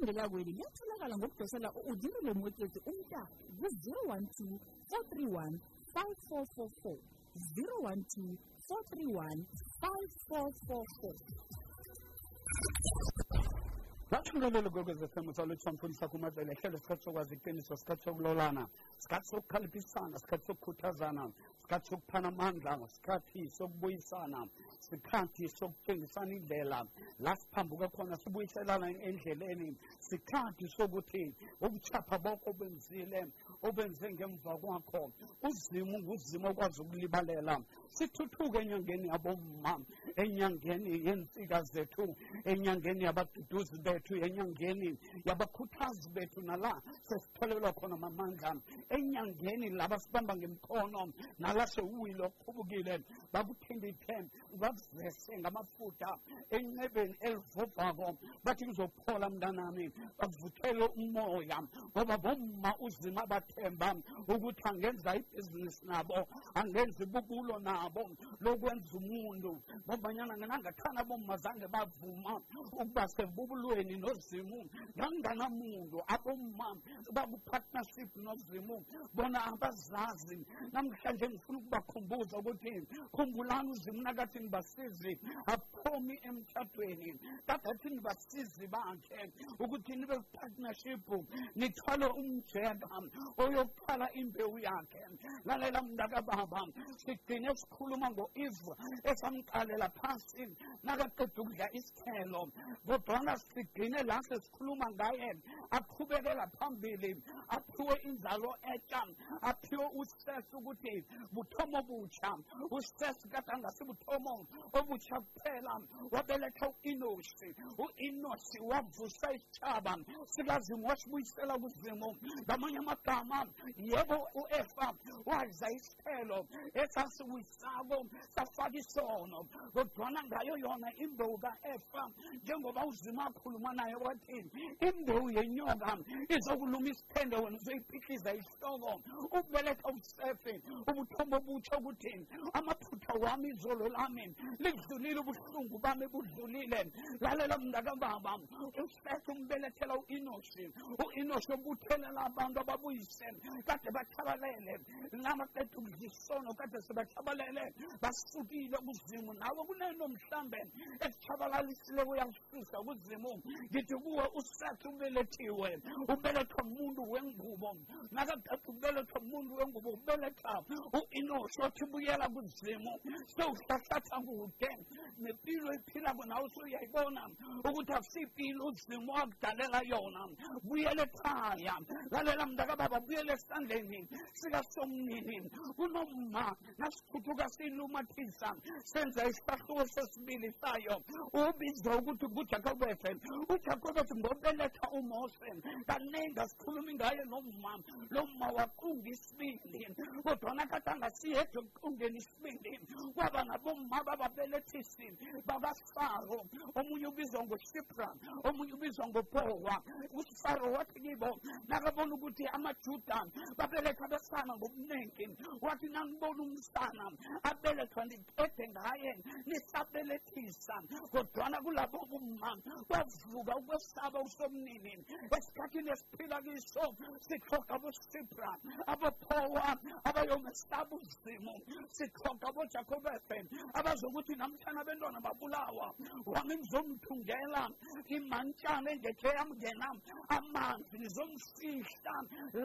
ilandela kweli liyatholakala ngokudosela udirile motsetse umntaka ku-012 431 5444 012 431 5444 bathungelele kwekwezefm salutshwa mfundisa kumavele hlelo sikhathi sokwazi iqiniso sikhathi sokulolana sikhathi sokukhaliphisana sikhathi sokukhuthazana sikhathi sokuphana amandla sikhathi sokubuyisana sikhathi sokutshengisana indlela. La siphambuka khona sibuyiselana endleleni sikhathi sokuthi ubuchapha boko obenzile obenze ngemva kwakho uzimo nguzimo okwazi ukulibalela. Sithuthuke enyangeni yabomma enyangeni yensika zethu enyangeni yabaduduzi bethu. Enyangeni yabakhuthazi bethu nala sesitholelwa khona mamandla enyangeni laba sibamba ngemkhono nala sewuyile oqhubukile bakuthindithe bakuzese ngamafutha. Encebeni elivovako bathi kuzophola mntanami bakuvuthele umoya ngoba bomma uzima bathemba ukuthi angenza ibhizinisi nabo angenza ibubulo nabo lokwenza umuntu. Ngombanyana nangathana bomma zange bavuma ukuba sebubulweni nozimu. Nganganamuntu abomma baku-partnership nozimu. Bona abazazi. Namhlanje ngifuna ukubakhumbuza ukuthi khumbulani uzimu nakathi nibasizi aphomi emtshadweni kadathi nibasizi bakhe ukuthi nibe partnership nithwale umjeka oyokuthwala imbewu yakhe. Lalela mntakababa sigcine sikhuluma ngo-eve esamqalela phasi nakaqeda ukudla isithelo. Kodwana sigcine la sesikhuluma ngaye aqhubekela phambili aphiwe inzalo etsha aphiwe usesi ukuthi buthomo obutsha usesi kade angasibuthomo obutsha kuphela. Wabeletha u-inosi u-inosi wavusa isitshaba sikazimu wasibuyisela kuzimu ngamanye amagama yebo u-efa wadla isithelo esasiwisako safaka isono. Kodwana ngayo yona imbewu ka-efa njengoba uzima akhuluma naye wathi imbewu yenyoka izokuluma isithende wena uzoyiphihliza ihloko ukubeletha usefe ubuthombo obutsho ukuthi amaphutha wami izolo lami likudlulile ubuhlungu bami budlulile. Lalela mntakababa usefe umbelethela u-inoshi u-inoshi obuthelela abantu ababuyise kade bathabalele. Namaqeda ukudla isono kade sebathabalele basukile kuzimu. Nawe kunento mhlambe esitshabalalisile kuyasisusa kuzimu ngithi kuwe usethi ubelethiwe ubelethwa umuntu wengubo. Nakadade ubelethwa umuntu wengubo ubeletha u-inoshi othi buyela kuzimu sewuhlahlatha kude. Nempilo ephilako nawe usuyayibona ukuthi akusipilo uzimu wakudalela yona. Buyela ekhaya lalela mntakababa buyela esandleni sikasomnini. Kunoma nasithuthuka siyilumathisa senza isahluko sesibili sayo. Ubizwa ukuthi ngujakobethe ujakobethe ngobeletha umose kanengi asikhulumi ngaye nomma lo mma waqunga isibindi. Kodwana kade angasiyedwa ekuqungeni isibindi. Kwaba nabomma bababelethisi babafaro omunye ubizwa ngoshipra omunye ubizwa ngopowa. Usifaro wathi kibo nakabona ukuthi amajuda babeletha abesana ngobuningi wathi nangibona umsana abelethwa ndiqede ngaye nisabelethisa. Kodwana kulabo bomma kwavuka ukwesaba usomnini esikhathini esiphila kiso sihloga abosipra abophowa abayomesaba uzimu sihloga abojakobethe abazokuthi namhlanje abentwana babulawa wami ngizomthungela imantshana engekhe yamngena amanzi ngizomfihla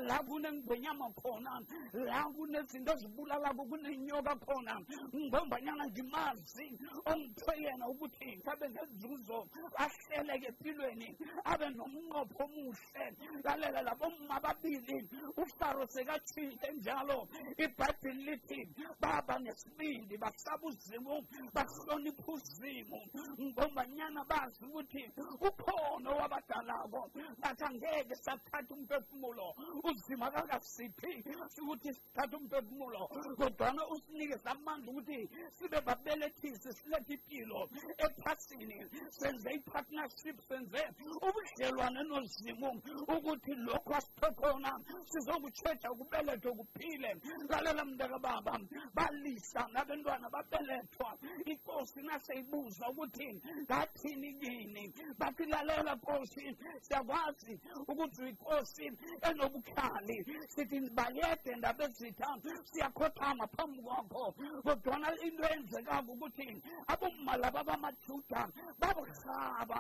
la kunengwenyama khona la kunezinto ezibulalako kunenyoka khona ngombanyana ngimazi ongiphe yena ukuthi abe nenzuzo ahleleke empilweni abe nomnqopho omuhle. Lalela labomma ababili ufaro sekatshile njalo. Ibhayibhili lithi baba nesibindi basaba uzimu bahlonipha uzimu. Ngombanyana bazi ukuthi ukhona owabadalako bathi angeke sathatha umphefumulo. Uzima kakasiphi ukuthi sithathe umphefumulo kodwana usinikeze amandla ukuthi sibe babelethisi silethe impilo ephasini. Senze i-partnership senze ubudlelwane nozimu ukuthi lokhu asiphe khona sizokutshetsha kubelethwe kuphile. Lalela mntakababa balisa nabantwana babelethwa. Inkosi naseyibuza ukuthi ngathini kini? Bathi lalela nkosi siyakwazi ukuthi uyinkosi enobukhali. Sithi bayede ndaba ezitha siyakhothama phambi kwakho. Kodwana into eyenzekako ukuthi abomma laba bamajuda babuhlaba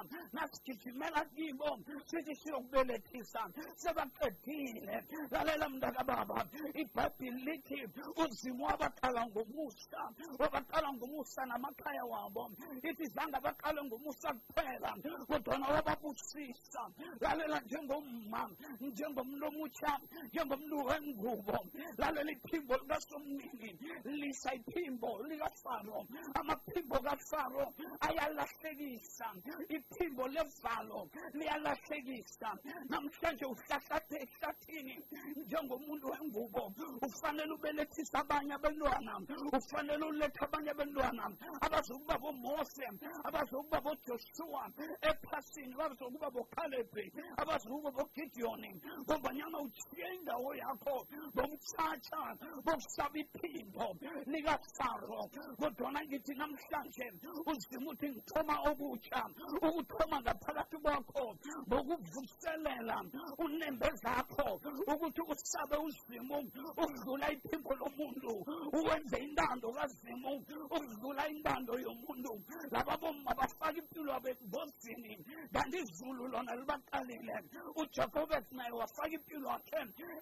nasigijimela kibo sithi siyokubelethisa sebaqedile. Lalela mntakababa ibhayibhili lithi uzimu wabaqala ngomusa wabaqala ngomusa namakhaya wabo. Ithi zange baqale ngomusa kuphela kodwana wababusisa. Lalela njengomma njengomntu omutsha njengomntu wengubo lalela iphimbo likasomnini lisa iphimbo likafaro. Amaphimbo kafaro ayalahlekisa. Iphimbo levalo liyalahlekisa. Namhlanje uhlahlathe ehlathini. Njengomuntu wengubo ufanele ubelethisa abanye abantwana. Ufanele ulethe abanye abantwana. Abazokuba bomose abazokuba bojoshua ephasini bazokuba bokhalebhi abazokuba bogidiyoni ngombanyana utshiye indawo yakho bomthatha bokusaba iphimbo likafaro. Kodwana ngithi namhlanje uzima uthi ngithoma obutsha ukuthoma ngaphakathi kwakho ngokuvuselela unembe zakho ukuthi usabe uzimu ukudlula iphimbo lomuntu uwenze intando kazimu ukudlula intando yomuntu. Laba bomma bafaka impilo yabo engozini kanti izulu lona libaqalile. Ujacobet naye wafaka impilo yakhe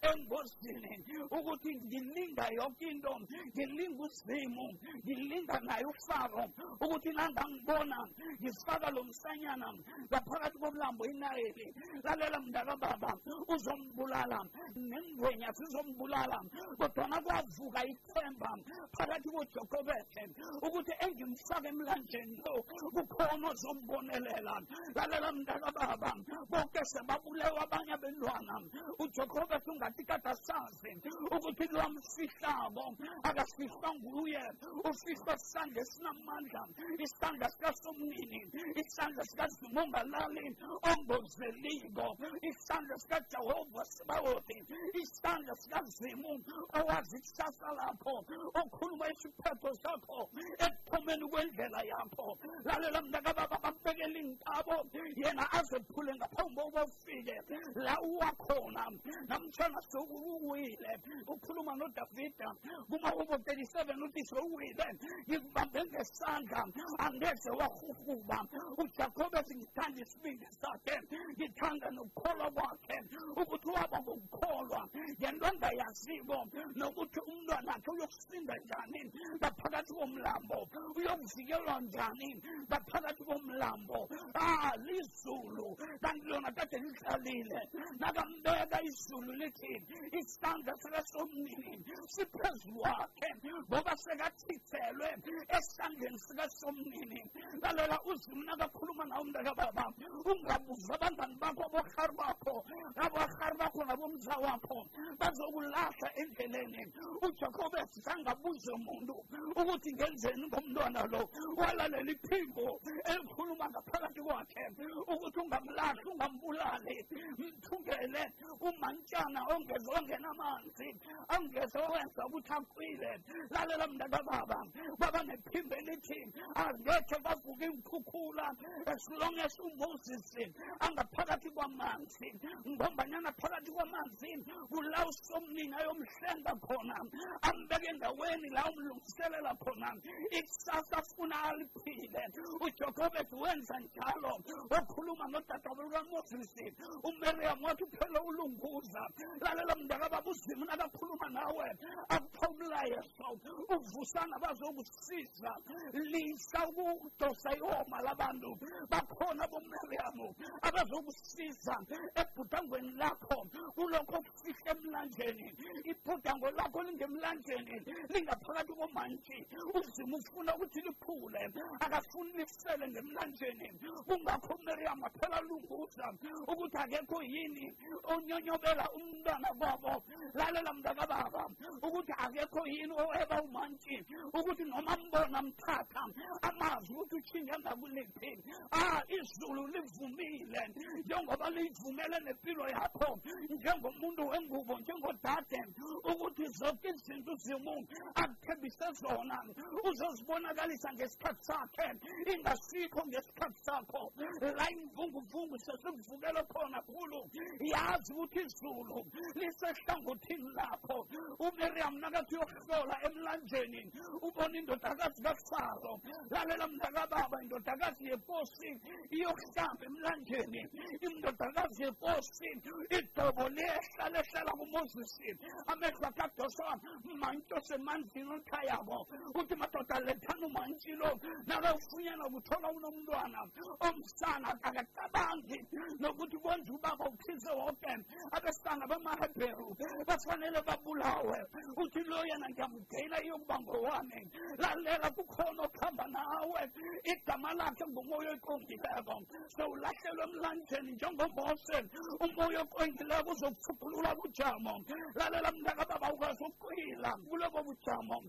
engozini ukuthi ngilinga yonke into ngilinga uzimu ngilinga naye ufaro ukuthi nangangibona ngifaka lo msanyana ngaphakathi komlambo inayeli lalela mntakababa uzombulala. Nengwenya sizombulala kodwana kwavuka ithemba phakathi kojokobethe ukuthi engimfake emlanjeni lo kukhona ozombonelela. Lalela mntakababa bonke sebabulewa abanye abentwana. Ujokobethe ungathi kade sazi ukuthi lwamfihlabo akafihlwa nguye. Ufihlwa isandla esinamandla isandla sikasomnini isandla sikazimongalali ongozeliko isandla sikajehova sibawothi isandla sikazimu owazi ikusasa lakho okhuluma isiphetho sakho ekuthomeni kwendlela yakho lalela mntakababa bambekela inkabo yena azephule ngaphambi kokuba ufike la uwakhona namtshana sokuwile ukhuluma nodavida. Kumahubo 37 uthi sowile ngikubambe ngesandla. Angeze wahuhuba. Ujakobe ethi ngithanda isibindi sakhe ngithanda nokukholwa kwakhe ukuthi waba ngokukholwa ngento angayaziko nokuthi umntwanakhe uyokusinda njani? Ngaphakathi komlambo. Uyokuvikelwa njani? Ngaphakathi komlambo. Ah lizulu. Kanti lona kade lidlalile nakambeka izulu lithi isandla sikasomnini siphezulu wakhe ngoba sekachithelwe esandleni sikasomnini. Lalela uzimu nakakhuluma nawo mntakababa ungabuza abangani bakho abohari bakho abohari bakho nabomza wakho. Bazokulahla endleleni. Ujakobe sangabuze umuntu ukuthi ngenzeni ngomntwana lo. Walalela iphimbo elikhuluma ngaphakathi kwakhe ukuthi ungamlahli ungambulali. mthungele umantshana ongeze ongenamanzi angeze owenza ukuthi aqwile lalela mntakababa baba nephimbo elithi angekhe bavuka iinkhukhula as long as umoses angaphakathi kwamanzi. Ngombanyana phakathi kwamanzi kula usomnini ayomhlenga khona ambeke endaweni la umlungiselela khona. Ikusasa funa aliphile. Ujokobet wenza njalo. Okhuluma nodadabo lukamoses umiriam wathi uphele ulunguza lalela mntakababa uzimu nakakhuluma nawe akupha umlayeso uvusana bazokusiza lisa ukudosa ihoma labantu bakhona bomiriamu abazokusiza ebhudangweni lakho kulokho okufihle emlanjeni ibhudango lakho lingemlanjeni lingaphakathi komantshi uzima ufuna ukuthi liphule akafuni lifele ngemlanjeni kungakho umiriam aphela lunguza ukuthi akekho yini onyonyobela umntwana kwabo. Lalela mntakababa ukuthi akekho yini oweba umantshi ukuthi noma mbona mthatha amazi ukuthi utshinge ngakuliphi ah izulu livumile njengoba liyivumele nempilo yakho njengomuntu wengubo njengodade ukuthi zonke izinto zimuntu akuthembise zona. Uzozibonakalisa ngesikhathi sakhe ingasikho ngesikhathi sakho. La imvunguvungu sesivukele khona khulu. Yazi ukuthi izulu lisehlangothini lakho umiriam nakathi uyohlola emlanjeni ubona indodakazi kafaro lalela mntakababa indodakazi yenkosi iyohlamba emlanjeni. Indodakazi yenkosi idobo lehla lehlala kumozisi amehlo akadoswa manto semanzini okhayabo uthi madoda lethani umantshilo nakawufunyana kuthola unomntwana. Omsana akacabangi nokuthi konje ubaba ukhise woke abesana bamahebheru bafanele babulawe. Uthi lo yena ngiyamgeyila iyokuba ngowami lalela kukhona okuhamba nawe. Igama lakhe ngumoya oqongileko sewulahlelwe emlanjeni njengomose. Umoya oqongileko uzokufukulula bujamo. Lalela mntakababa ukwazi ukuqila kulobo bujamo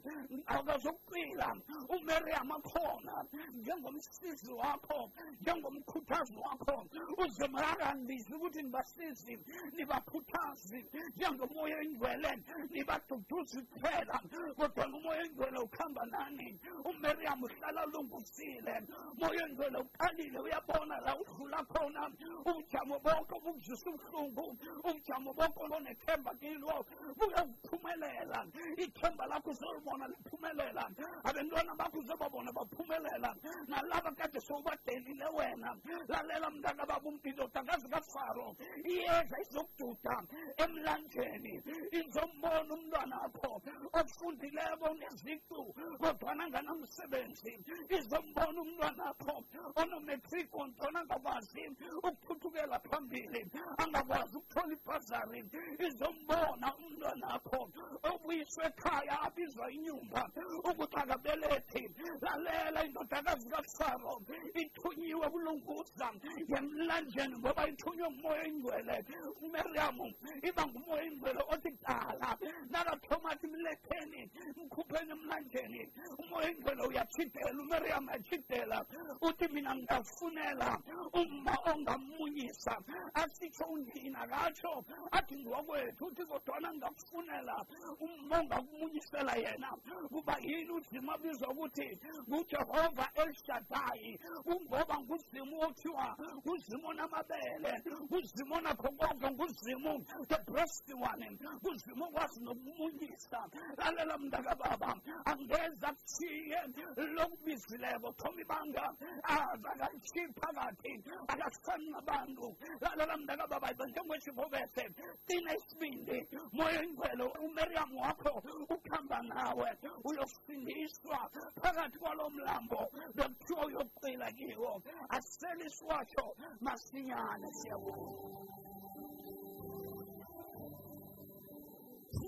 awukwazi ukuqila umeriam akhona njengomsizi wakho njengomkhuthazi wakho. Uzemarakandizi ukuthi nibasizi nibakhuthazi njengomoya oyingcwele nibaduduzi kuphela kodwa umoya oyingcwele ukuhamba nani? Umeriam uhlala ulungusile moya oyingcwele uqalile uyabona la udlula khona. Ubujamo bonke bukuzwisa ubuhlungu ubujamo bonke onethemba kilo buyakuphumelela. Ithemba lakho uzolibona liphumelela. Abantwana bakho uzobabona baphumelela. Nalaba kade sowubadelile wena lalela mntaka baba indodakazi kafaro. Iyeza izokududa emlanjeni. Izombona umntwana akho ofundileko neziqu kodwana nganamsebenzi izombona umntwana akho onometric ontona angakwazi ukuthuthukela phambili angakwazi ukuthola ibhazari izombona umntwana akho obuyiswe ekhaya abizwa inyumba ukuthi akabelethi lalela indodakazi kafaro ithunyiwe kulunguza ngemlanjeni ngoba ithunywe ngumoya oyingcwele umeriamu iba ngumoya oyingcwele othi kudala nakathomati mletheni mkhupheni emlanjeni umoya oyingcwele uyachidela umeriamu yachidela uthi mina ngingafunela uma ongamunyisa asitsho undina katsho athi ngokwethu uthi kodwana ngingakufunela uma ongakumunyisela yena. Kuba yini? Uzima abizwa ukuthi ngujehova elshadayi kungoba nguzimu othiwa nguzimu onamabele nguzimu onakho konke kuzimu the wami. Kuzimu kwazi nokumuyisa lalela mntakababa. Angeza kushiye lokubizileko thoma ibanga aze akalishiyi phakathi. Akasifani nabantu. Lalela mntakababa njengoshivokese tina isibindi moya ingcwelo umariam wakho ukuhamba nawe uyosindiswa phakathi kwalo mlambo. Lokuthiwa uyokuqila kiwo. Asele isiwasho masinyane. siyabona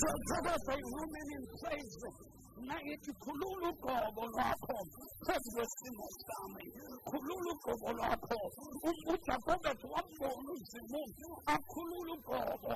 Jehova Zayunini Mseze na iti kululu gobo lwakho phezu kwesimo sami khulula ugobo lwakho ujakobethu wambona uzimu akhulula ugobo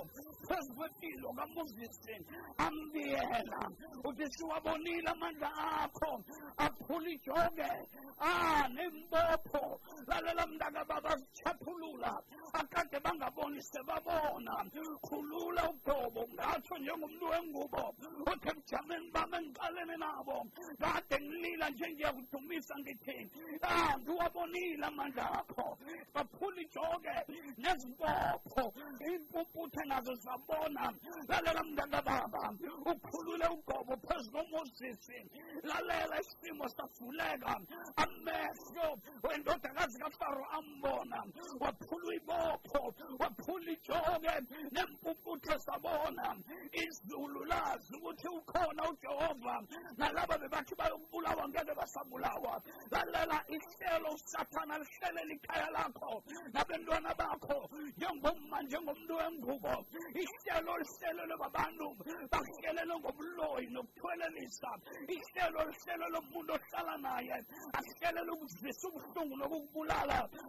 phezu kwempilo kamuzisi ambiyela ujesu wabonile amandla akho aphula ijoke a nembopho lalela mntaka baba sichaphulula akade bangaboni sebabona. Khulula ugobo ngatsho njengomntu wengubo. Uthi emjameni bami engiqalene nabo. Kade ngilila nje ngiyakudumisa ngithi ah ngiwabonile amandla akho. Baphula ijoke nezibopho impumputhe nazo zabona. Lalela mntaka baba ukhulule ugobo phezu komosisi lalela isimo savuleka amehlo wendodakazi kafaro ambona waphula ibopho waphula ijoke nempumputhe sabona. Izulu lazi ukuthi ukhona ujehova. Nalaba bebathi bayokubulawa ngeke basabulawa. Lalela ihlelo usathana lihlelele ikhaya lakho nabentwana bakho. Njengomma njengomntu wengubo ihlelo lihlelelwe babantu bahlelelwe ngobuloyi nokuthwelelisa. Ihlelo lihlelelwe umuntu ohlala naye ahlelele ukuzisa ubuhlungu nokukubulala.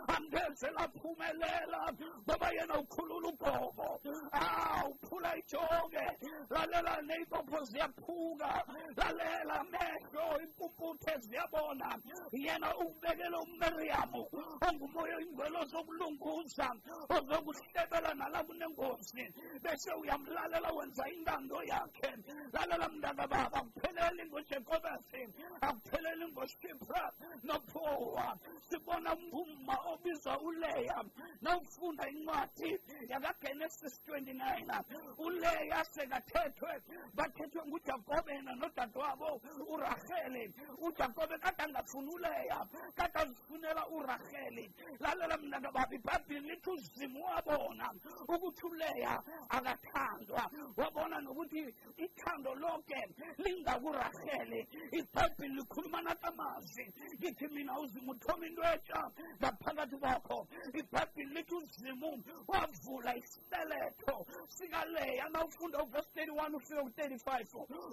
Angeze laphumelela ngoba yena ukhulula ugobo ah uphula ijoke. Lalela neyibopho ziyaphuka. Lalela amehlo impumputhe ziyabona. Yena ukubekele umiriyamu ongumoya ingwelo zokulunguza ozokuhlebela nala kunengozi. Bese uyamlalela wenza intando yakhe. Lalela mntaka baba akupheleli ngojekobesi akupheleli ngosipra nophowa. Sibona umma obizwa uleya. Nawufunda incwadi yakagenesis 29 uleya sekathethwe bathethwe ngujakobe yena nodadewabo uraheli ujakobe kade angafuni uleya kade azifunela uraheli lalela mntaka baba ibhayibhile lithi uzimu wabona ukuthi uleya akathandwa. Wabona nokuthi ithando lonke lingakuraheli ibhayibhile likhuluma nakamazwi ngithi mina uzimu uthoma into etsha ngaphakathi kwakho. Ibhayibhile lithi wavula isibeletho sikaleya nawufunda uvesi 31 ufike ku-35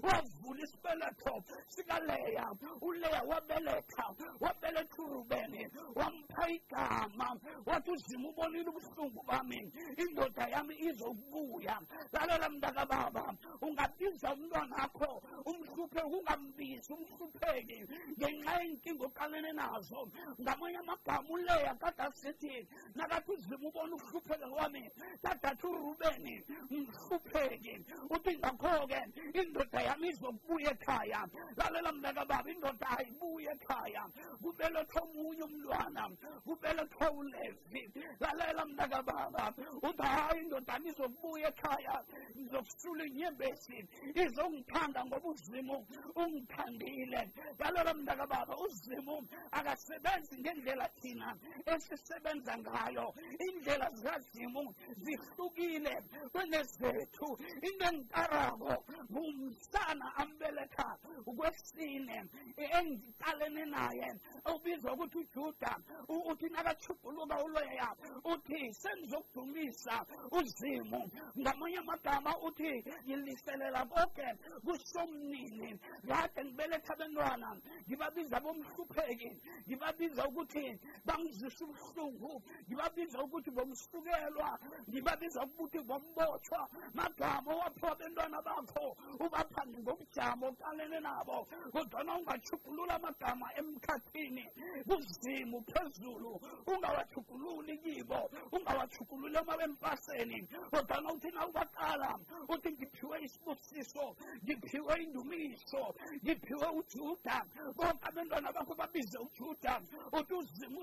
wavula isibeletho sikaleya uleya wabeletha wabeletha urubeni wampha igama. Wathi uzimu ubonile ubuhlungu bami indoda yami izokubuya. Lalela mntaka baba ungabiza umntwanakho umhluphe ungambizi umhlupheki ngenxa yenkinga oqalene nazo. Ngamanye amagama uleya kade asithi nakathi uzima ubona ukuhlupheka kwami kade athi urubeni mhlupheki uthi ngakho-ke indoda yami izokubuya ekhaya. Lalela mntaka baba indoda ayibuye ekhaya. Kubelethwa omunye umntwana kubelethwa ulevi lalela mntaka baba uthi hayi indodana izokubuya ekhaya ngizokusula inyembezi izongithanda ngoba uzimu ungithandile. Lalela mntaka baba uzimu akasebenzi ngendlela thina esisebenza ngayo. Indlela zikazimu zihlukile kunezethu. Into engikarako ngumsana ambeletha kwesine engiqalene naye ubizwa ukuthi ujuda uthi nakachubhuluka uloya uthi sengizokudumisa uzimu. Ngamanye amagama uthi ngiliselela konke kusomnini kade ngibeletha abantwana ngibabiza bomhlupheki ngibabiza ukuthi bangizwise ubuhlungu ngibabiza ukuthi bomsukelwa ngibabiza ukuthi bombotshwa. Magama owaphiwa bentwana bakho ubaphambi ngobujamo oqalene nabo. Kodwana ungachugulula amagama emkhathini kuzimu phezulu ungawachugululi kibo ungawachugululi emabempaseni kodwana uthi na ubaqala uthi ngiphiwe isibusiso ngiphiwe indumiso ngiphiwe ujuda. Bonke abantwana bakho babize ujuda uthi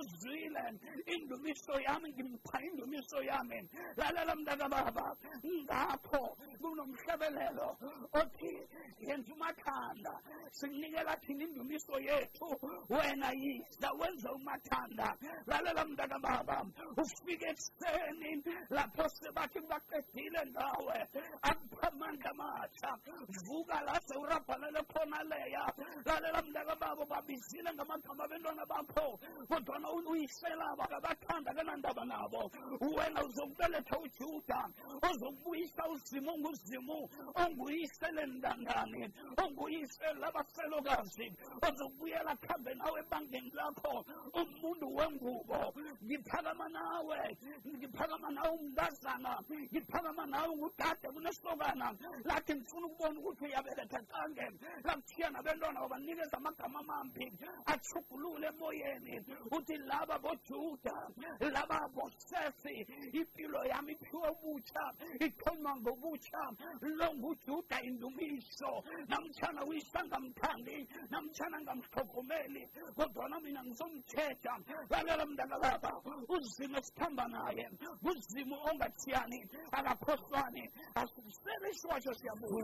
Seelen indumiso du Mistoyamen, indumiso du Mistoyamen. Lalalam dadababa, ngapo, bunomshabelelo, othi, yenzumathanda, sinikela thina indumiso yethu, wena yiza wenza umathanda. Lalalam dadababa, ufike ekuseni, lapho sebathi baqedile nawe, akupha amandla amatsha, vuka la sewurabhalele khona leya. Lalalam dadababa, babizile ngamagama abentwana bakho, kodwana uyiselaba kabathanda kanandaba nabo. Wena uzokubeletha ujuda ozokubuyisa uzimu onguzimu onguyisele ndandane onguyisele abaselokazi ozokubuyela kuhambe nawe ebangeni lakho. Umuntu wengubo ngiphakama nawe ngiphakama nawe umntazana ngiphakama nawe ngudade kunesokana lathi ngifuna ukubona ukuthi uyabeletha cange lakuthiya nabentwana babanikeza amagama amambi achugulule emoyeni uthi laba bojuda laba bosefi impilo yami iphiwe ubutsha iqhoma ngobutsha. Lo ngujuda indumiso namtshana uyisangamthandi namtshana ngamhlogomeli kodwana mina ngizomthetha lalela mntana baba uzimo esithamba naye uzimo ongathiyani akakhohlwani asisele isiwatsho siyabuza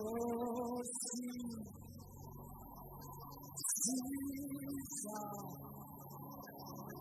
Jitu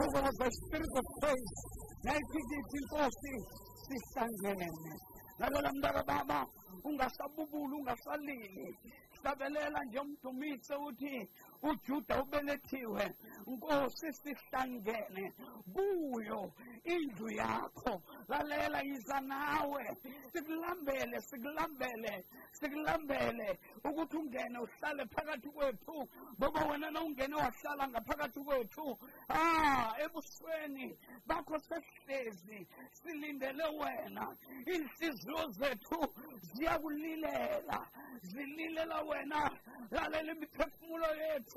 over of the spirit of faith, that it is impossible this time lalela mntaka baba ungasabubuli ungasalili. Hlabelela nje umdumise uthi ujuda ubelethiwe nkosi sihlangene kuyo indlu yakho lalela yiza nawe. Sikulambele sikulambele sikulambele ukuthi ungene uhlale phakathi kwethu. Ngoba wena na ungene wahlala ngaphakathi kwethu. Ah ebusweni bakho sesihlezi silindele wena. Inhliziyo zethu ziyakulilela zililela wena. Lalela imiphefumulo yethu.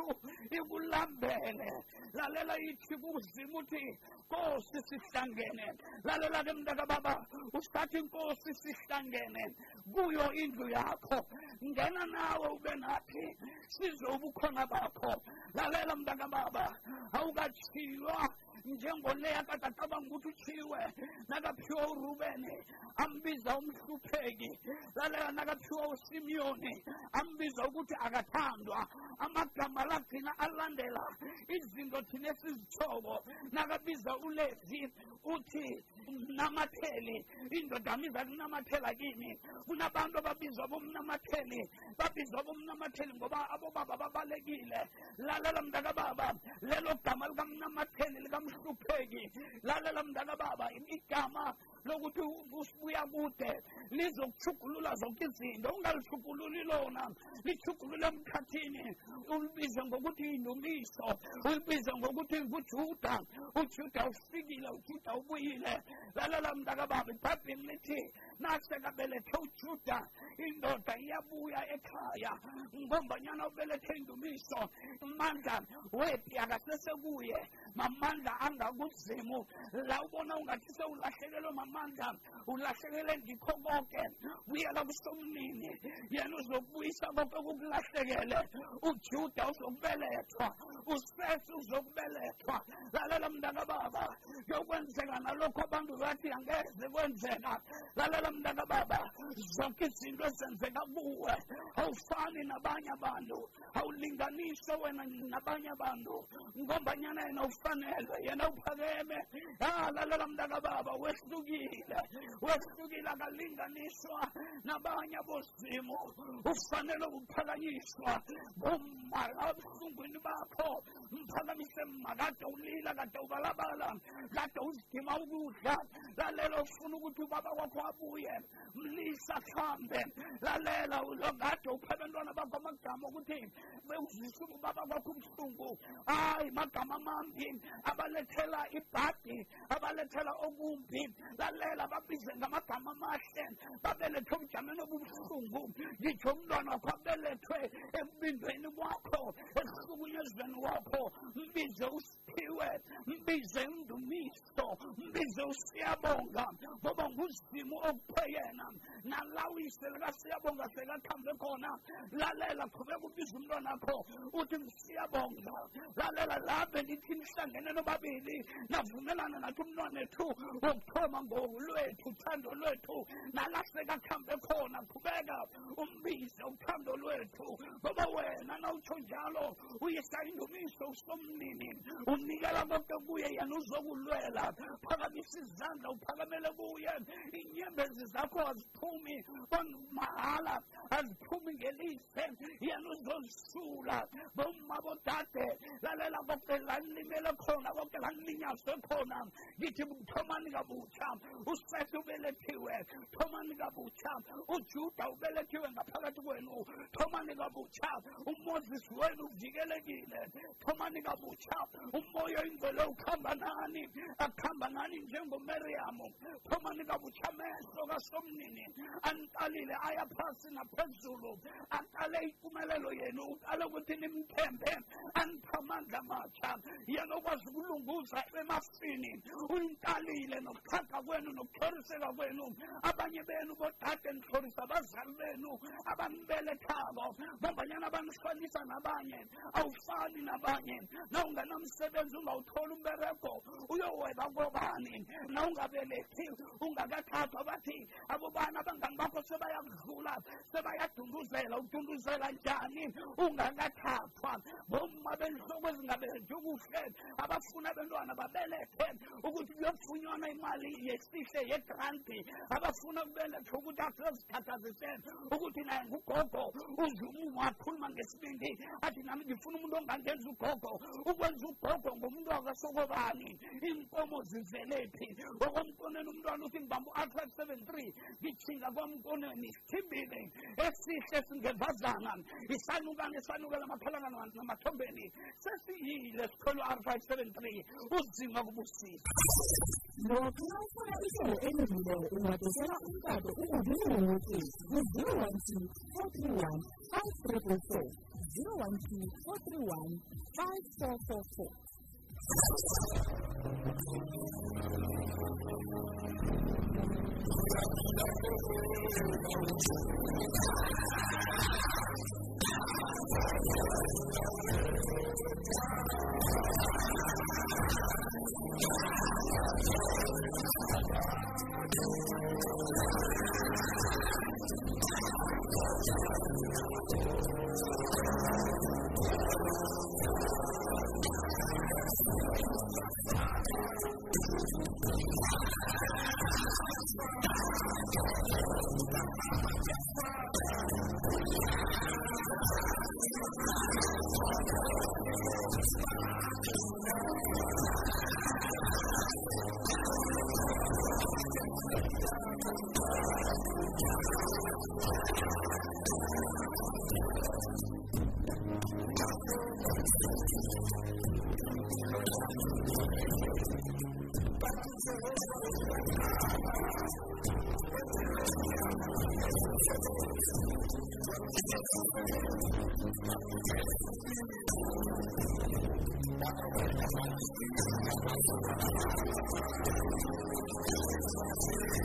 Ikulambele lalela ithi kuzimu uthi nkosi sihlangene. Lalela ke mntaka baba usathi inkosi sihlangene. Kuyo indlu yakho. Ngena nawe ube nathi sizwe ubukhona bakho. Lalela mntaka baba awukatshiywa njengoleya kade acabanga ukuthi utshiwe nakaphiwa urubeni ambiza umhlupheki. Lalela nakaphiwa usimiyoni ambiza ukuthi akathandwa. Amagama lagcina alandela izinto thina esizitshoko nakabiza ulevi uthi mnamatheli indodana iza kunamathela kimi kunabantu ababizwa bomnamatheli babizwa bomnamatheli ngoba abobaba babalekile. Lalela mntakababa lelo gama likamnamatheli Ma'am Peggy, lalalamda na ba ba? Hindi ka lokuthi usibuya kude lizokuchugulula zonke izinto ungalithugululi lona. Lithugulule emkhathini. Ulibize ngokuthi indumiso ulibize ngokuthi ngujuda. Ujuda ufikile ujuda ubuyile. Lalela mntakababa ibhayibhili lithi nasekabelethe ujuda indoda iyabuya ekhaya. Ngombanyana ubelethe indumiso amandla wepi akasesekuye mamandla angakuzimu. La ubona ungathi sewulahlekelwe mamandla ulahlekele ngikho konke. Buyela kusomnini yena uzokubuyisa konke kukulahlekele ujuda uzokubelethwa usesi uzokubelethwa lalela mntaka baba. Yokwenzeka nalokho abantu bathi angeze kwenzeka. Lalela mntaka baba. Zonke izinto ezenzeka kuwe. Awufani nabanye abantu. Awulinganiswe wena nabanye abantu. Ngombanyana yena ufanelwe. Yena uphakeme. Ah lalela mntaka baba. Wehlukile wehlukile akalinganiswa nabanye abozimu ufanele ukuphakanyiswa. Bomma abuhlungwini bakho mphakamise mma kade ulila kade ubalabala kade uzidima ukudla lalela ufuna ukuthi ubaba kwakho abuye mlisa hambe lalela kade uphe abantwana bakho amagama okuthi uzwise ubaba kwakho ubuhlungu hayi magama amambi abalethela ibhadi abalethela okumbi lalela babize ngamagama amahle. Babelethwe obujameni obubuhlungu. Ngitsho umntwana wakho abelethwe ekubindweni kwakho ekuhlukunyezweni kwakho mbize usiphiwe mbize indumiso mbize usiyabonga ngoba nguzimu okuphe yena. Nalawise likasiyabonga selakhambe khona. Lalela qhubeka ubiza umntwanakho uthi siyabonga lalela labe lithi nihlangene nobabili navumelana nathi umntwanethu wokuthoma ngolwethu uthando lwethu nalahleka kuhambe khona qhubeka. Umbize uthando lwethu. Ngoba wena nawutsho njalo uyisa indumiso usomnini. Unikela konke kuye yena uzokulwela. Phakamisa izandla uphakamele kuye. Inyembezi zakho aziphumi mahala aziphumi ngelize yena uzozisula. Bomma bodade lalela konke lanilimele khona konke lanilinyazwe khona. Ngithi thomani kabutsha usethi ubelethiwe thomani kabutsha. Ujuda ubelethiwe ngaphakathi kwenu. Thomani kabutsha. Umoses wenu uvikelekile. Thomani kabutsha. Umoya oyingcwele ukuhamba nani? Akuhamba nani njengomeriyamu thomani kabutsha amehlo kasomnini. Aniqalile aya phasi naphezulu. Aqale impumelelo yenu. Uqale ukuthi nimthembe. Anipha amandla amatsha. Yena okwazi ukulunguza emafini. Uyintalile nokuxhaga kwenu nokuthoriseka kwenu. Abanye benu bodade nihlorisa abazali benu abanibelethako ngombanyana banifanisa nabanye awufani nabanye. Na unganamsebenzi ungawuthola umberego uyoweba kobani? Na ungabelethi ungakathathwa bathi abobani abangani bakho sebayakudlula sebayadunduzela udunduzela njani? Ungakathathwa. Bomma benhloko ezingabelethi kuhle abafuna abantwana babelethe ukuthi kuyofunyanwa imali yesihle yegranti. Abafuna ukubeletha ukuthi asezikhathazise ukuthi naye ngugogo. Uzumu wakhuluma ngesibindi. Athi nami ngifuna umuntu ongangenza ugogo. Ukwenza ugogo ngomuntu wakasokobani. Iinkomo zivelephi okomkoneni umntwana uthi ngibamba u-altrac seven three ngijhinga kwamko esifonweni sithimbile esihle singevazana. Isanukane esanukela amakhalangana namathombeni. Sesiyile sikholo r five seven three. Uzinga kubusisa 以上のエネルギーを生まれて、その中で今ビールを受け、012-431-5444。012-431-5444. Thank you. Thank you.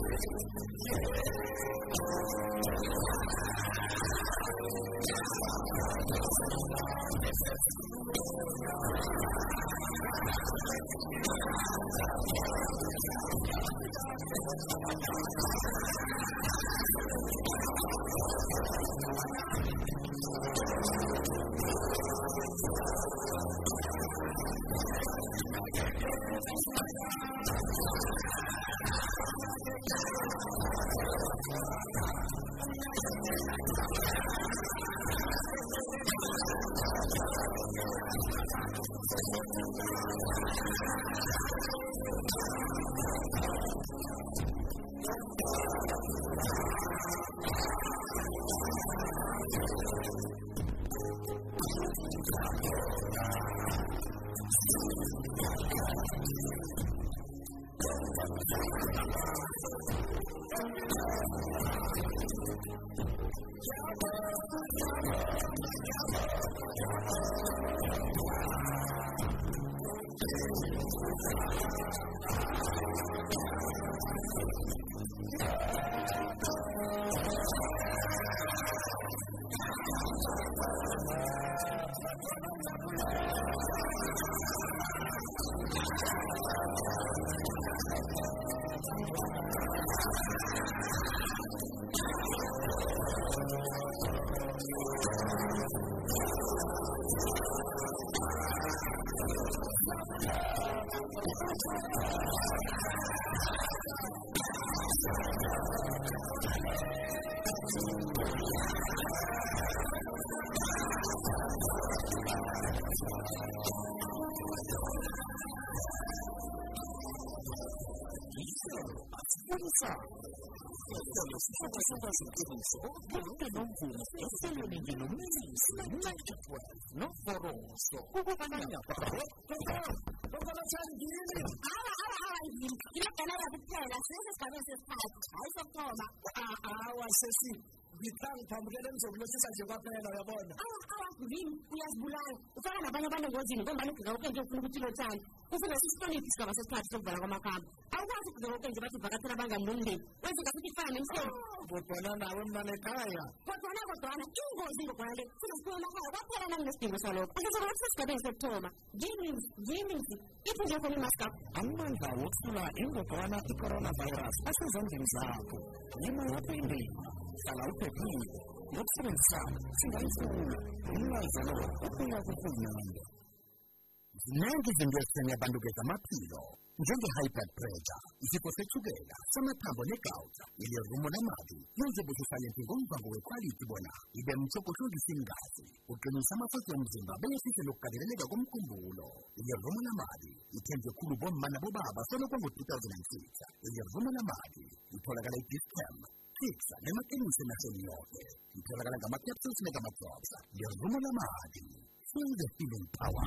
usa. Ilaphelele kuphela sizesibhalise isiphakathi hayi sokuthoma awa sesini sesi ngithangiphamukele nizokulethisa nje kwaphela uyabona awa awa vini uyazibulala ufaka nabanye abantu engozini ngombani ugqika konke nje ufuna ukuthi lotshani ufike sisihloniphi isigaba sesithathu sokuvala kwamakhambi awukwazi ugqika konke nje bathi uvakathela abangani nomndeni wenza ngasuthi ifana nemseni kodwana nawe mntana ekhaya kodwana kodwana ingozi ngogwana le sizosiphuma emakhaya kwaphela nanginesidingo salokho usesokokuthi sesigabeni sokuthoma yini yini iphi nje khona imaskap amandla wokusula ingogwana i-coronavirus asezandleni zakho yima yaphindini hlala Salam Tekin, Lütfen Sam, Sinan Rinal Zalo, Upina Kufunanda. Nange zingezenya bandukeza amaphilo njenge-high blood pressure isifo sethukela samathambo negawuta elirumo lamabi lenzebusisa lenti ngomvango wekhwalithi bona ibe mthokohlondisa ingazi uqinisa amafasi omzimba benesihle lokugandeleleka komkhumbulo elirumo lamabi ithenjwe khulu bomma nabobaba selokwango-2006 elirumo lamabi itholakala i-discam Fixa, nema tiene se me hace mi orden. Y te regalan cama que absus me cama cosa. Y el rumbo la madre. Soy de Steven Power.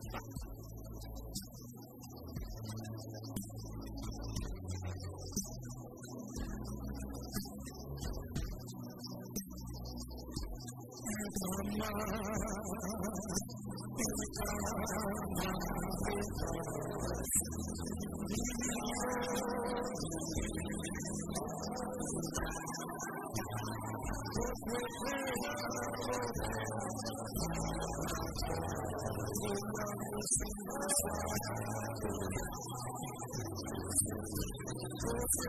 Mama, I'm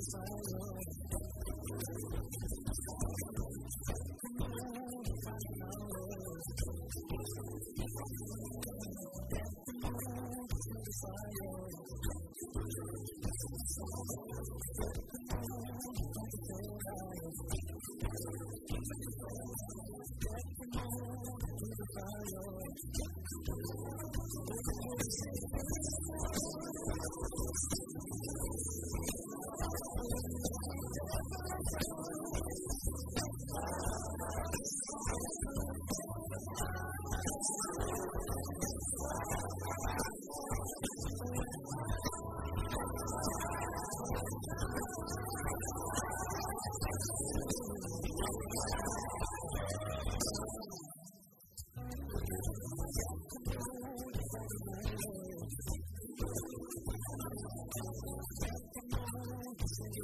desire.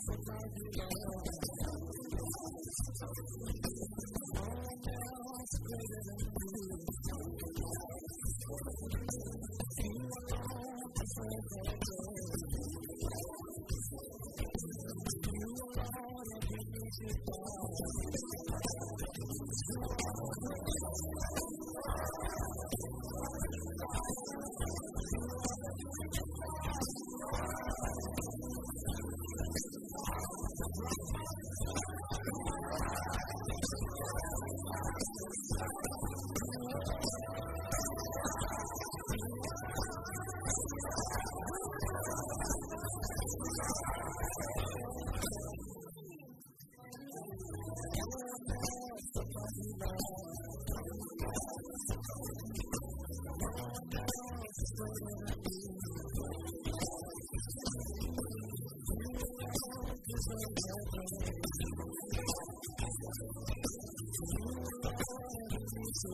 Sometimes you. So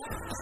Yeah.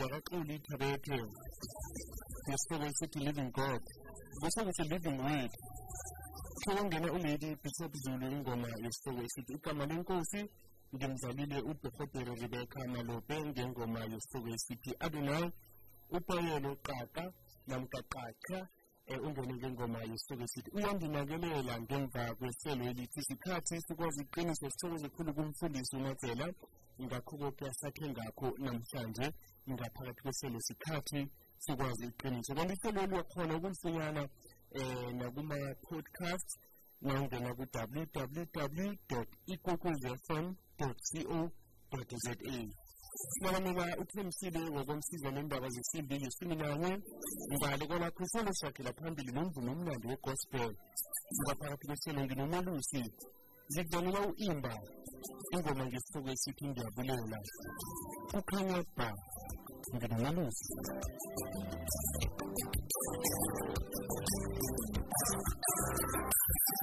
Yakaxoli ithabethe ngesifoko esithi living god kusokuthi living word. Kungena ulady bishop zulu ingoma yesifoko esithi igama lenkosi ngimzalile udokotela rebeka malope ngengoma yesifoko esithi adonai upayelo qaqa namkaqaqa um ungene ngengoma yesihloko esithi uyandinakelela ngemva kwehlelo elithi isikhathi sikwazi iqiniso sithokoze khulu kumfundisi umatsela ngakho konke asakhe ngakho namhlanje ngaphakathi kwehlelo sikhathi sikwazi iqiniso. Kanti ihlelo liyakhona ukulifunyana um nakuma-podcast ungangena ku-www ikwekwezfm co za sinabamenya uthemsile ngokomsiza nendaba zesimbi yeshumi nanye ngale kwalapho selesiyagela phambili nomvumo omnandi wegospel. Ngaphakathi kweselo nginomelusi ngikudalela u-imba ingoma ngesihloko esithi ngiyabulela. Ukhanya ba nginomelusi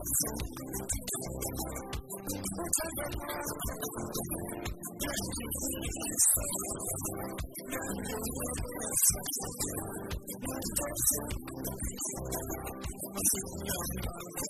I'm going to to the